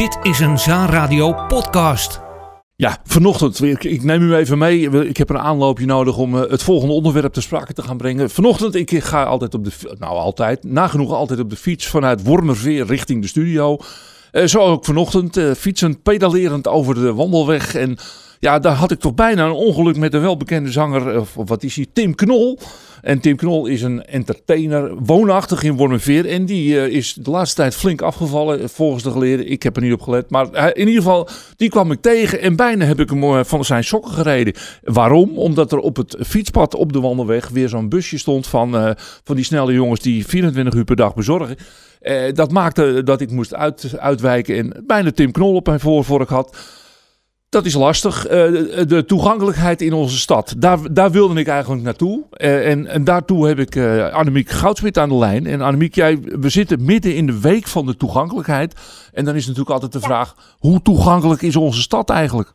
Dit is een Zaanradio podcast. Ja, vanochtend weer. Ik neem u even mee. Ik heb een aanloopje nodig om eh, het volgende onderwerp te sprake te gaan brengen. Vanochtend, ik ga altijd op de, nou altijd, nagenoeg altijd op de fiets vanuit Wormerveer richting de studio. Uh, zo ook vanochtend, uh, fietsend, pedalerend over de wandelweg. En ja, daar had ik toch bijna een ongeluk met de welbekende zanger, of wat is hij, Tim Knol. En Tim Knol is een entertainer, woonachtig in Wormerveer. En die uh, is de laatste tijd flink afgevallen, volgens de geleerden. Ik heb er niet op gelet. Maar in ieder geval, die kwam ik tegen. En bijna heb ik hem van zijn sokken gereden. Waarom? Omdat er op het fietspad op de wandelweg weer zo'n busje stond van, van die snelle jongens die 24 uur per dag bezorgen. dat maakte dat ik moest uit, uitwijken en bijna Tim Knol op mijn voorvork had. Dat is lastig. Uh, de toegankelijkheid in onze stad. Daar, daar wilde ik eigenlijk naartoe. Uh, en, en daartoe heb ik uh, Annemiek Goudsmit aan de lijn. En Annemiek, jij, we zitten midden in de week van de toegankelijkheid. En dan is natuurlijk altijd de ja. vraag: hoe toegankelijk is onze stad eigenlijk?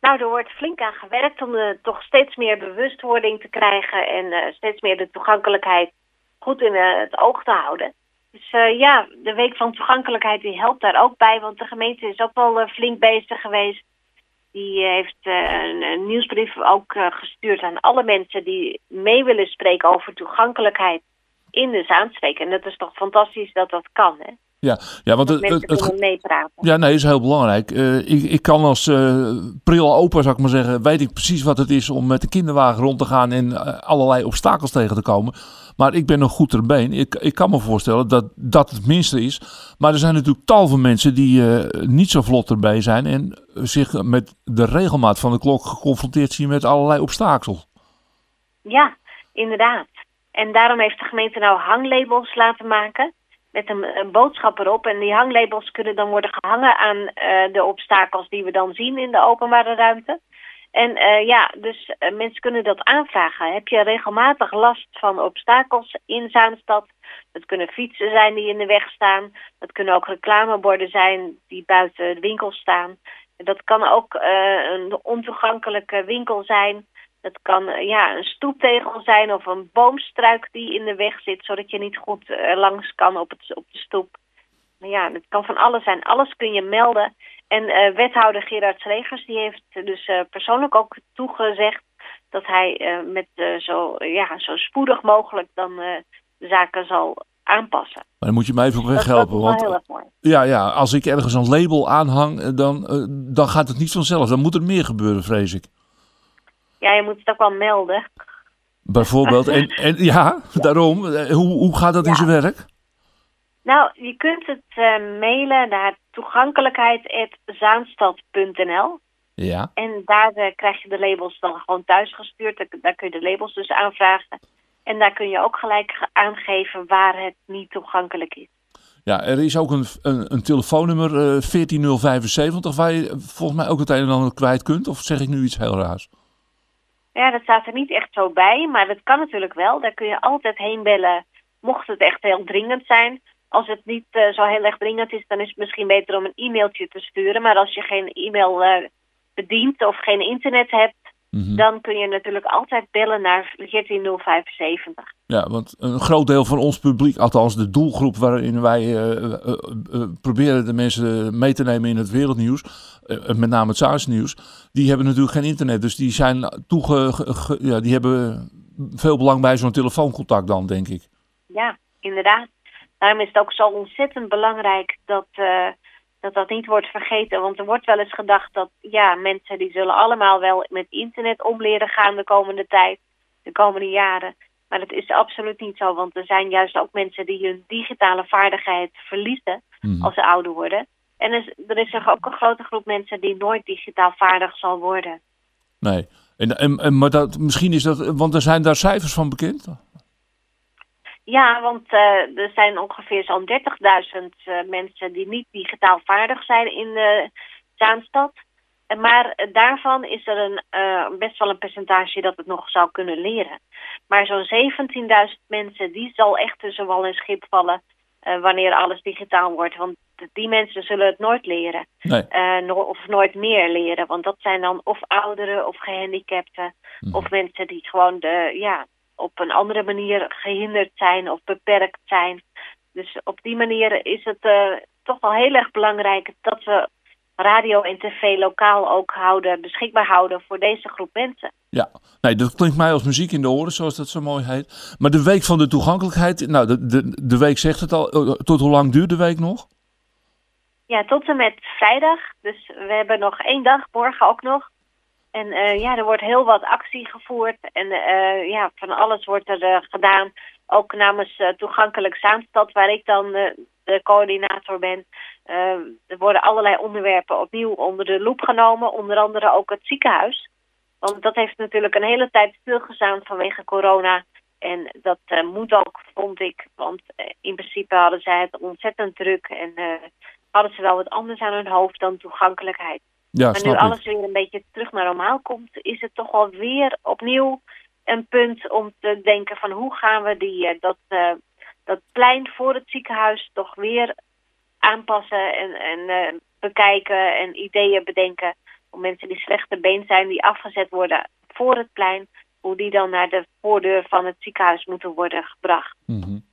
Nou, er wordt flink aan gewerkt om de, toch steeds meer bewustwording te krijgen. En steeds meer de toegankelijkheid goed in het oog te houden. Dus uh, ja, de week van toegankelijkheid die helpt daar ook bij. Want de gemeente is ook wel uh, flink bezig geweest. Die uh, heeft een, een, nieuwsbrief ook gestuurd aan alle mensen die mee willen spreken over toegankelijkheid in de Zaanstreek. En dat is toch fantastisch dat dat kan, hè? Ja, ja want dat het, het, het meepraten. Ja, nee, is heel belangrijk. ik, ik kan als pril opa, zou ik maar zeggen, weet ik precies wat het is om met de kinderwagen rond te gaan en allerlei obstakels tegen te komen. Maar ik ben nog goed ter been. Ik, ik kan me voorstellen dat dat het minste is. Maar er zijn natuurlijk tal van mensen die uh, niet zo vlot erbij zijn. En zich met de regelmaat van de klok geconfronteerd zien met allerlei obstakels. Ja, inderdaad. En daarom heeft de gemeente nou hanglabels laten maken. Met een, een boodschap erop. En die hanglabels kunnen dan worden gehangen aan uh, de obstakels die we dan zien in de openbare ruimte. En uh, ja, dus uh, mensen kunnen dat aanvragen. Heb je regelmatig last van obstakels in Zaanstad? Dat kunnen fietsen zijn die in de weg staan. Dat kunnen ook reclameborden zijn die buiten de winkel staan. Dat kan ook een ontoegankelijke winkel zijn. Dat kan ja, een stoeptegel zijn of een boomstruik die in de weg zit, zodat je niet goed langs kan op, het, op de stoep. Maar ja, het kan van alles zijn. Alles kun je melden. En uh, wethouder Gerard Slegers die heeft dus uh, persoonlijk ook toegezegd dat hij met zo, ja, zo spoedig mogelijk dan de zaken zal aanpassen. Maar dan moet je mij even op weg helpen. Is heel erg mooi. Ja, ja, als ik ergens een label aanhang, dan, dan gaat het niet vanzelf. Dan moet er meer gebeuren, vrees ik. Ja, je moet het ook wel melden. Bijvoorbeeld. en, en ja, daarom. Hoe, hoe gaat dat ja. in zijn werk? Nou, je kunt het uh, mailen naar toegankelijkheid.zaanstad.nl. Ja. En daar uh, krijg je de labels dan gewoon thuis gestuurd. Daar, daar, kun je de labels dus aanvragen. En daar kun je ook gelijk aangeven waar het niet toegankelijk is. Ja, er is ook een, een, een telefoonnummer uh, 14075 waar je volgens mij ook het een en ander kwijt kunt. Of zeg ik nu iets heel raars? Ja, dat staat er niet echt zo bij. Maar dat kan natuurlijk wel. Daar kun je altijd heen bellen mocht het echt heel dringend zijn als het niet uh, zo heel erg dringend is, dan is het misschien beter om een e-mailtje te sturen. Maar als je geen e-mail uh, bedient of geen internet hebt, mm -hmm. dan kun je natuurlijk altijd bellen naar 14075. Ja, want een groot deel van ons publiek, althans de doelgroep waarin wij uh, proberen de mensen mee te nemen in het wereldnieuws, met name het SARS-nieuws, die hebben natuurlijk geen internet. Dus die, zijn toege, ja, die hebben veel belang bij zo'n telefooncontact dan, denk ik. Ja, inderdaad. Daarom is het ook zo ontzettend belangrijk dat, dat dat niet wordt vergeten. Want er wordt wel eens gedacht dat ja, mensen die zullen allemaal wel met internet om leren gaan de komende tijd, de komende jaren. Maar dat is absoluut niet zo, want er zijn juist ook mensen die hun digitale vaardigheid verliezen mm. als ze ouder worden. En er is, er is ook een grote groep mensen die nooit digitaal vaardig zal worden. Nee, en, en, en, maar dat, misschien is dat, want er zijn daar cijfers van bekend? Ja, want uh, er zijn ongeveer zo'n 30.000 uh, mensen die niet digitaal vaardig zijn in de Zaanstad. Maar uh, daarvan is er een, best wel een percentage dat het nog zou kunnen leren. Maar zo'n 17.000 mensen, die zal echt tussen wal en schip vallen wanneer alles digitaal wordt. Want die mensen zullen het nooit leren. Nee. No of nooit meer leren. Want dat zijn dan of ouderen of gehandicapten. Mm. Of mensen die gewoon de, ja, op een andere manier gehinderd zijn of beperkt zijn. Dus op die manier is het uh, toch wel heel erg belangrijk dat we radio en tv lokaal ook houden, beschikbaar houden voor deze groep mensen. Ja, nee, dat klinkt mij als muziek in de oren, zoals dat zo mooi heet. Maar de week van de toegankelijkheid, nou, de, de, de week zegt het al. Eh, tot hoe lang duurt de week nog? Ja, tot en met vrijdag. Dus we hebben nog één dag, morgen ook nog. En uh, ja, er wordt heel wat actie gevoerd. En uh, ja, van alles wordt er uh, gedaan. Ook namens Toegankelijk Zaanstad, waar ik dan de coördinator ben. er worden allerlei onderwerpen opnieuw onder de loep genomen. Onder andere ook het ziekenhuis. Want dat heeft natuurlijk een hele tijd stilgestaan vanwege corona. En dat moet ook, vond ik. Want in principe hadden zij het ontzettend druk. En hadden ze wel wat anders aan hun hoofd dan toegankelijkheid. Ja, maar nu alles weer een beetje terug naar normaal komt, is het toch wel weer opnieuw een punt om te denken van hoe gaan we die, eh, dat, uh, dat plein voor het ziekenhuis toch weer aanpassen en, en uh, bekijken en ideeën bedenken. Om mensen die slechte been zijn, die afgezet worden voor het plein, hoe die dan naar de voordeur van het ziekenhuis moeten worden gebracht. Mm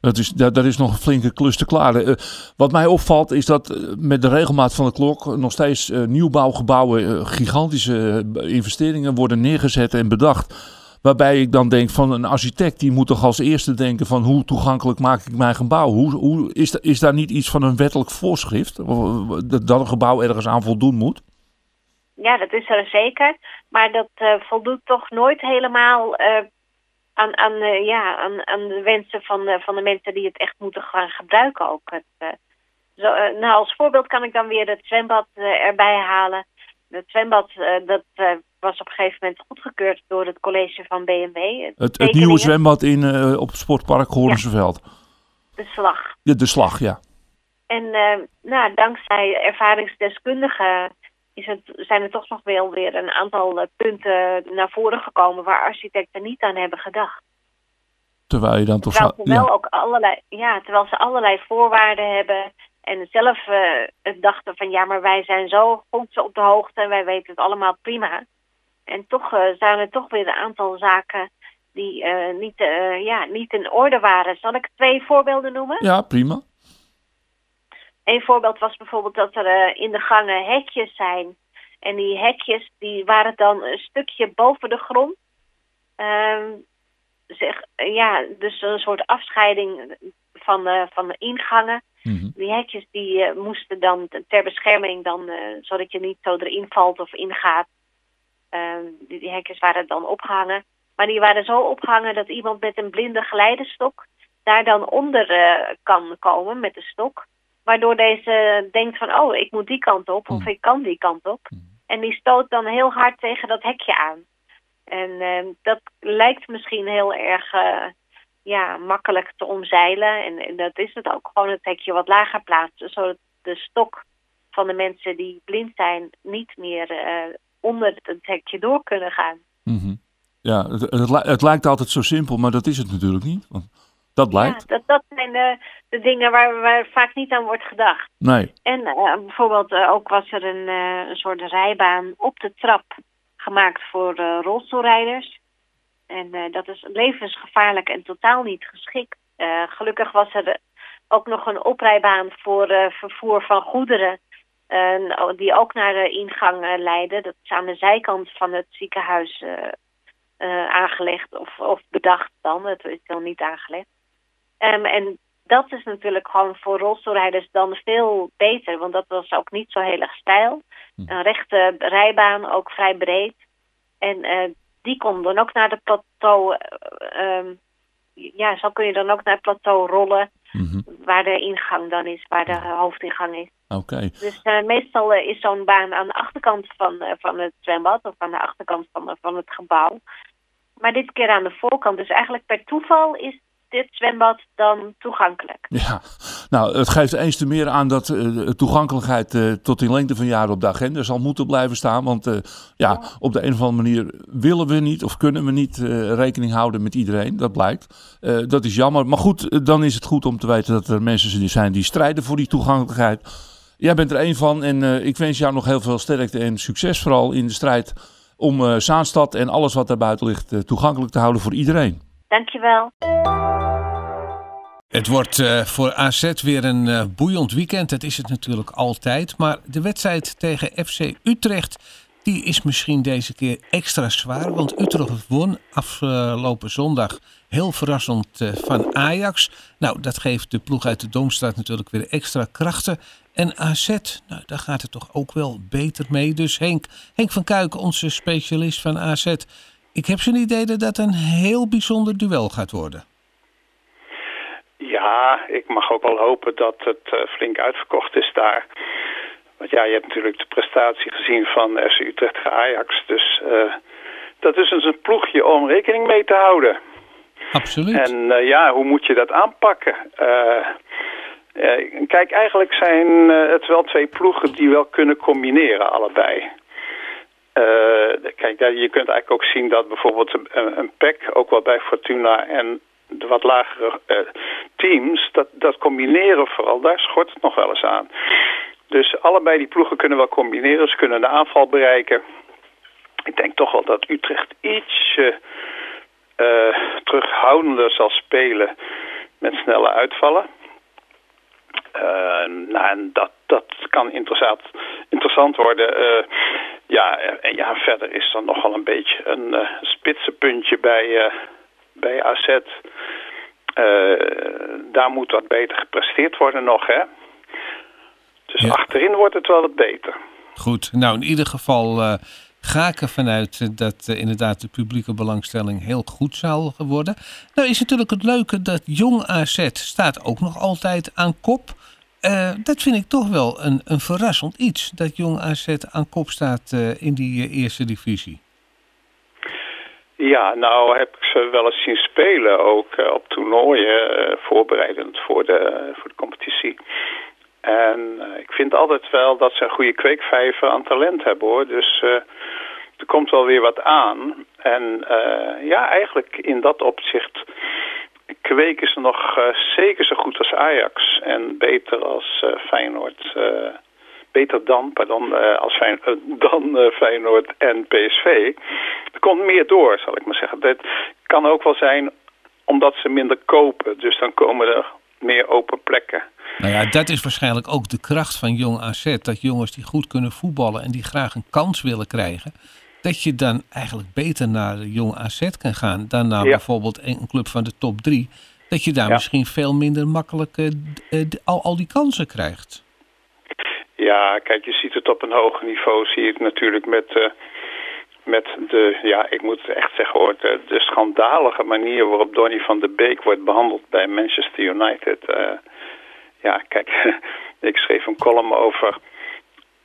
dat is, dat, is nog een flinke klus te klaren. Uh, wat mij opvalt is dat uh, met de regelmaat van de klok nog steeds uh, nieuwbouwgebouwen, gigantische investeringen worden neergezet en bedacht. Waarbij ik dan denk van een architect die moet toch als eerste denken van hoe toegankelijk maak ik mijn gebouw? Hoe, hoe, is, is daar niet iets van een wettelijk voorschrift dat, dat een gebouw ergens aan voldoen moet? Ja, dat is er zeker. Maar dat voldoet toch nooit helemaal aan, aan, uh, ja, aan, aan de wensen van, uh, van de mensen die het echt moeten gaan gebruiken ook. Het, uh, zo, nou, als voorbeeld kan ik dan weer het zwembad erbij halen. Het zwembad dat was op een gegeven moment goedgekeurd door het college van BMW. Het, het nieuwe zwembad in, op het sportpark Hoornseveld. Ja. De slag. De, de slag, ja. En nou, dankzij ervaringsdeskundigen is het, zijn er toch nog wel weer een aantal eh, punten naar voren gekomen waar architecten niet aan hebben gedacht. Terwijl je dan toch terwijl ze wel ook allerlei, ja, terwijl ze allerlei voorwaarden hebben en zelf uh, dachten van ja, maar wij zijn zo goed op de hoogte en wij weten het allemaal prima. En toch uh, zijn er toch weer een aantal zaken die uh, niet, ja, niet in orde waren. Zal ik twee voorbeelden noemen? Ja, prima. Een voorbeeld was bijvoorbeeld dat er uh, in de gangen hekjes zijn. En die hekjes die waren dan een stukje boven de grond. Uh, zeg, ja, dus een soort afscheiding van de, van de ingangen. Mm -hmm. Die hekjes die uh, moesten dan ter bescherming, dan, uh, zodat je niet zo erin valt of ingaat. Ehm, die, die hekjes waren dan opgehangen. Maar die waren zo opgehangen dat iemand met een blinde geleidestok daar dan onder kan komen met de stok. Waardoor deze denkt van, oh, ik moet die kant op of mm. ik kan die kant op. Mm. En die stoot dan heel hard tegen dat hekje aan. En uh, dat lijkt misschien heel erg uh, ja, makkelijk te omzeilen. En, en, dat is het ook. Gewoon het hekje wat lager plaatsen. Zodat de stok van de mensen die blind zijn niet meer uh, onder het hekje door kunnen gaan. Mm -hmm. Ja, het, het, het, lijkt altijd zo simpel, maar dat is het natuurlijk niet. Want dat blijkt. Ja, dat, dat zijn de, de dingen waar, waar vaak niet aan wordt gedacht. Nee. En uh, bijvoorbeeld uh, ook was er een, uh, een soort rijbaan op de trap gemaakt voor rolstoelrijders. En dat is levensgevaarlijk en totaal niet geschikt. gelukkig was er ook nog een oprijbaan voor vervoer van goederen. die ook naar de ingang leiden. Dat is aan de zijkant van het ziekenhuis aangelegd of, of bedacht dan. Het is dan niet aangelegd. Um, en dat is natuurlijk gewoon voor rolstoelrijders dan veel beter. Want dat was ook niet zo heel erg stijl. Hm. Een rechte rijbaan, ook vrij breed. En uh, die kon dan ook naar de plateau... Uh, um, ja, zo kun je dan ook naar het plateau rollen. Mm -hmm. Waar de ingang dan is, waar de hoofdingang is. Oké. Okay. Dus uh, meestal is zo'n baan aan de achterkant van, van het zwembad... of aan de achterkant van, van het gebouw. Maar dit keer aan de voorkant. Dus eigenlijk per toeval is dit zwembad dan toegankelijk. Ja, nou, het geeft eens te meer aan dat uh, toegankelijkheid uh, tot in lengte van jaren op de agenda zal moeten blijven staan. Want uh, ja, ja, op de een of andere manier willen we niet of kunnen we niet rekening houden met iedereen. Dat blijkt. dat is jammer. Maar goed, dan is het goed om te weten dat er mensen zijn die strijden voor die toegankelijkheid. Jij bent er een van en ik wens jou nog heel veel sterkte en succes vooral in de strijd om Zaanstad en alles wat daar buiten ligt toegankelijk te houden voor iedereen. Dankjewel. Het wordt uh, voor AZ weer een uh, boeiend weekend. Dat is het natuurlijk altijd. Maar de wedstrijd tegen FC Utrecht die is misschien deze keer extra zwaar. Want Utrecht won afgelopen zondag heel verrassend uh, van Ajax. Nou, dat geeft de ploeg uit de Doomstraat natuurlijk weer extra krachten. En AZ, nou, daar gaat het toch ook wel beter mee. Dus Henk, Henk van Kuiken, onze specialist van AZ. Ik heb zo'n idee dat dat een heel bijzonder duel gaat worden. Ja, ik mag ook wel hopen dat het uh, flink uitverkocht is daar. Want ja, je hebt natuurlijk de prestatie gezien van FC Utrecht Ajax. Dus uh, dat is dus een ploegje om rekening mee te houden. Absoluut. En uh, ja, hoe moet je dat aanpakken? kijk, eigenlijk zijn het wel twee ploegen die wel kunnen combineren, allebei. Kijk, je kunt eigenlijk ook zien dat bijvoorbeeld een, een PEC, ook wel bij Fortuna en de wat lagere uh, teams, dat, dat combineren vooral, daar schort het nog wel eens aan. Dus allebei die ploegen kunnen wel combineren, ze kunnen de aanval bereiken. Ik denk toch wel dat Utrecht iets uh, terughoudender zal spelen met snelle uitvallen. Uh, nou, en dat, dat kan interessant, interessant worden. Uh, ja, en ja, verder is er nog wel een beetje een uh, spitsenpuntje bij, bij AZ. daar moet wat beter gepresteerd worden nog, hè. Dus achterin wordt het wel wat beter. Goed, nou in ieder geval ga ik ervan uit dat uh, inderdaad de publieke belangstelling heel goed zal worden. Nou is natuurlijk het leuke dat Jong AZ staat ook nog altijd aan kop. Uh, dat vind ik toch wel een, een verrassend iets, dat Jong AZ aan kop staat in die eerste divisie. Ja, nou heb ik ze wel eens zien spelen, ook op toernooien, voorbereidend voor de, voor de competitie. En ik vind altijd wel dat ze een goede kweekvijver aan talent hebben hoor. Dus er komt wel weer wat aan. En uh, ja, eigenlijk in dat opzicht kweken ze nog zeker zo goed als Ajax. En beter als Feyenoord. beter dan, pardon, als Fijn, dan Feyenoord en PSV. Er komt meer door, zal ik maar zeggen. Dat kan ook wel zijn omdat ze minder kopen. Dus dan komen er meer open plekken. Nou ja, dat is waarschijnlijk ook de kracht van Jong AZ. Dat jongens die goed kunnen voetballen en die graag een kans willen krijgen. Dat je dan eigenlijk beter naar Jong AZ kan gaan dan naar bijvoorbeeld een club van de top drie. Dat je daar misschien veel minder makkelijk uh, al, al die kansen krijgt. Ja, kijk, je ziet het op een hoger niveau. Zie je het natuurlijk met, uh, met de, ja, ik moet echt zeggen hoor, de, de schandalige manier waarop Donny van de Beek wordt behandeld bij Manchester United. Uh, ja, kijk, ik schreef een column over...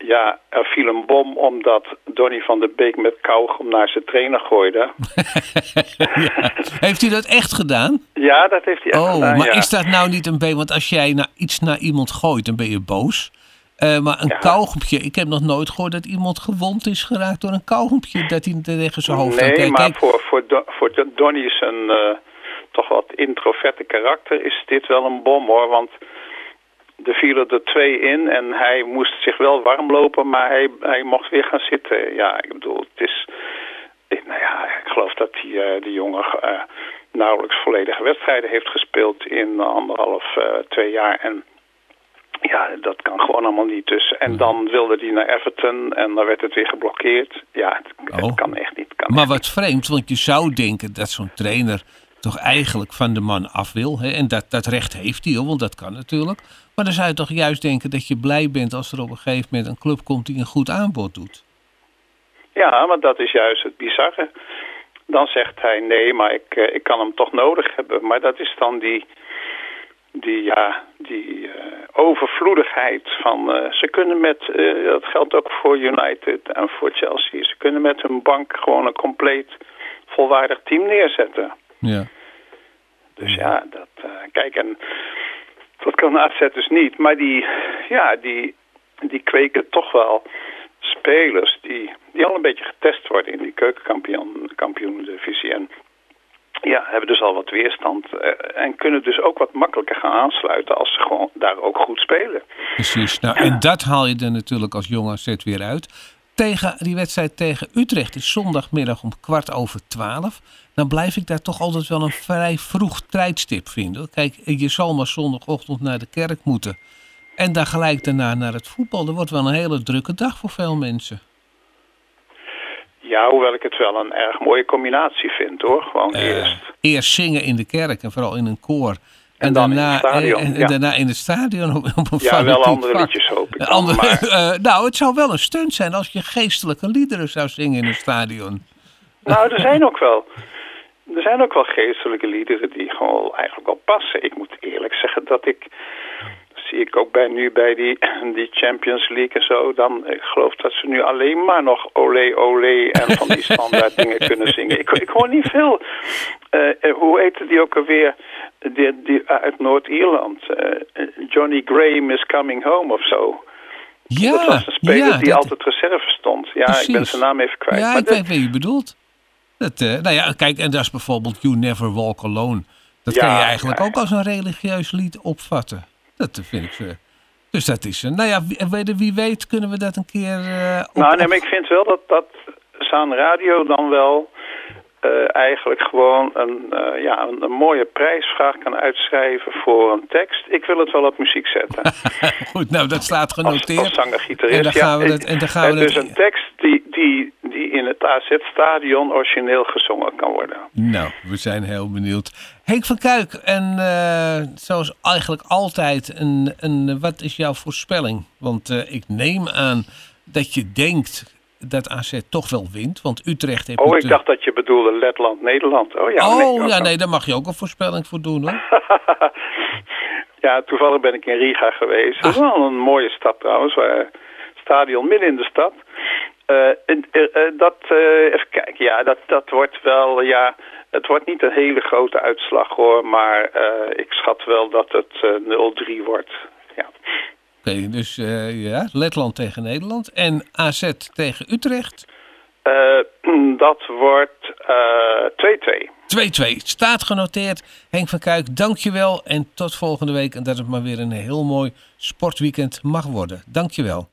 Ja, er viel een bom omdat Donny van der Beek met kauwgom naar zijn trainer gooide. Heeft hij dat echt gedaan? Ja, dat heeft hij echt oh, gedaan, maar is dat nou niet een beetje... Want als jij nou iets naar iemand gooit, dan ben je boos. Uh, maar een ja. kauwgompje, ik heb nog nooit gehoord dat iemand gewond is geraakt door een kauwgompje dat hij tegen zijn hoofd Nee, kijk, maar kijk. voor, voor, voor Donny is een uh, toch wat introverte karakter is dit wel een bom hoor. Want er vielen er twee in en hij moest zich wel warm lopen, maar hij, hij mocht weer gaan zitten. Ja, ik bedoel, het is... Nou ja, ik geloof dat die, uh, die jongen uh, nauwelijks volledige wedstrijden heeft gespeeld in anderhalf, uh, twee jaar. En ja, dat kan gewoon allemaal niet. Dus, en dan wilde hij naar Everton en dan werd het weer geblokkeerd. Ja, het, oh. kan echt niet. Kan maar echt wat niet. vreemd, want je zou denken dat zo'n trainer toch eigenlijk van de man af wil. Hè? En dat, dat recht heeft hij, want dat kan natuurlijk. Maar dan zou je toch juist denken dat je blij bent als er op een gegeven moment een club komt die een goed aanbod doet. Ja, maar dat is juist het bizarre. Dan zegt hij nee, maar ik, ik kan hem toch nodig hebben. Maar dat is dan die, die, ja, die uh, overvloedigheid van... Uh, ze kunnen met, dat geldt ook voor United en voor Chelsea... ze kunnen met hun bank gewoon een compleet volwaardig team neerzetten. Ja. Dus ja, dat, kijk, en dat kan AZ dus niet. Maar die, ja, die, die kweken toch wel spelers die, die al een beetje getest worden in die keukenkampioen-divisie. En ja, hebben dus al wat weerstand en kunnen dus ook wat makkelijker gaan aansluiten als ze gewoon daar ook goed spelen. Precies. Nou, en dat haal je er natuurlijk als jong AZ weer uit. Tegen die wedstrijd tegen Utrecht is zondagmiddag om kwart over twaalf. Dan blijf ik daar toch altijd wel een vrij vroeg tijdstip vinden. Kijk, je zal maar zondagochtend naar de kerk moeten. En dan gelijk daarna naar het voetbal. Dat wordt wel een hele drukke dag voor veel mensen. Ja, hoewel ik het wel een erg mooie combinatie vind hoor. Gewoon Eh, eerst. Eerst zingen in de kerk en vooral in een koor. En, dan in daarna, het stadion, en, en ja. daarna in het stadion op, op een Ja, wel andere vak. liedjes hoop ik. Andere- maar- eh, nou, het zou wel een stunt zijn als je geestelijke liederen zou zingen in een stadion. Nou, er zijn ook wel. Er zijn ook wel geestelijke liederen die gewoon eigenlijk wel passen. Ik moet eerlijk zeggen dat ik. Zie ik ook bij, nu bij die, die Champions League en zo. Dan, ik geloof dat ze nu alleen maar nog olé olé en van die standaard dingen kunnen zingen. Ik, ik hoor niet veel. eh, eh, hoe heette die ook alweer? Die, die uit Noord-Ierland. Eh, Johnny Graham is coming home of zo. Ja, dat was een speler ja, die dat- altijd reserve stond. Ja, ik ben zijn naam even kwijt. Ja, maar ik weet wie je bedoelt. Dat, eh, nou ja, kijk, en dat is bijvoorbeeld You Never Walk Alone. Dat Ja, kan je eigenlijk ja. ook als een religieus lied opvatten. Dat vind ik. eh, dus dat is een. Nou ja, wie, weet kunnen we dat een keer. eh, op, Nou, nee, maar ik vind wel dat, dat Zaan Radio dan wel eh, eigenlijk gewoon een, eh, ja, een, een mooie prijsvraag kan uitschrijven voor een tekst. Ik wil het wel op muziek zetten. Goed, nou, dat staat Als, genoteerd. als zanger-gitarist. En dan gaan we dat- en dan gaan we dus een tekst die, die, die in het AZ-stadion origineel gezongen kan worden. Nou, we zijn heel benieuwd. Henk van Kuik, en eh, zoals eigenlijk altijd, een, een, wat is jouw voorspelling? Want ik neem aan dat je denkt dat AZ toch wel wint, want Utrecht heeft Oh, ik dacht dat je bedoelde Letland-Nederland. Oh ja, nee, oh, ja, ook nee, daar mag je ook een voorspelling voor doen, hoor. ja, toevallig ben ik in Riga geweest. Dat is Ah. wel een mooie stad trouwens. waar- stadion midden in de stad. Eh, eh, eh, dat, eh, even kijken, ja, dat, dat wordt wel, ja, het wordt niet een hele grote uitslag hoor, maar eh, ik schat wel dat het eh, 0-3 wordt. Ja. Oké, dus eh, ja, Letland tegen Nederland en AZ tegen Utrecht. Eh, dat wordt eh, 2-2. 2-2. Staat genoteerd. Henk van Kuik, dankjewel. En tot volgende week. En dat het maar weer een heel mooi sportweekend mag worden. Dankjewel.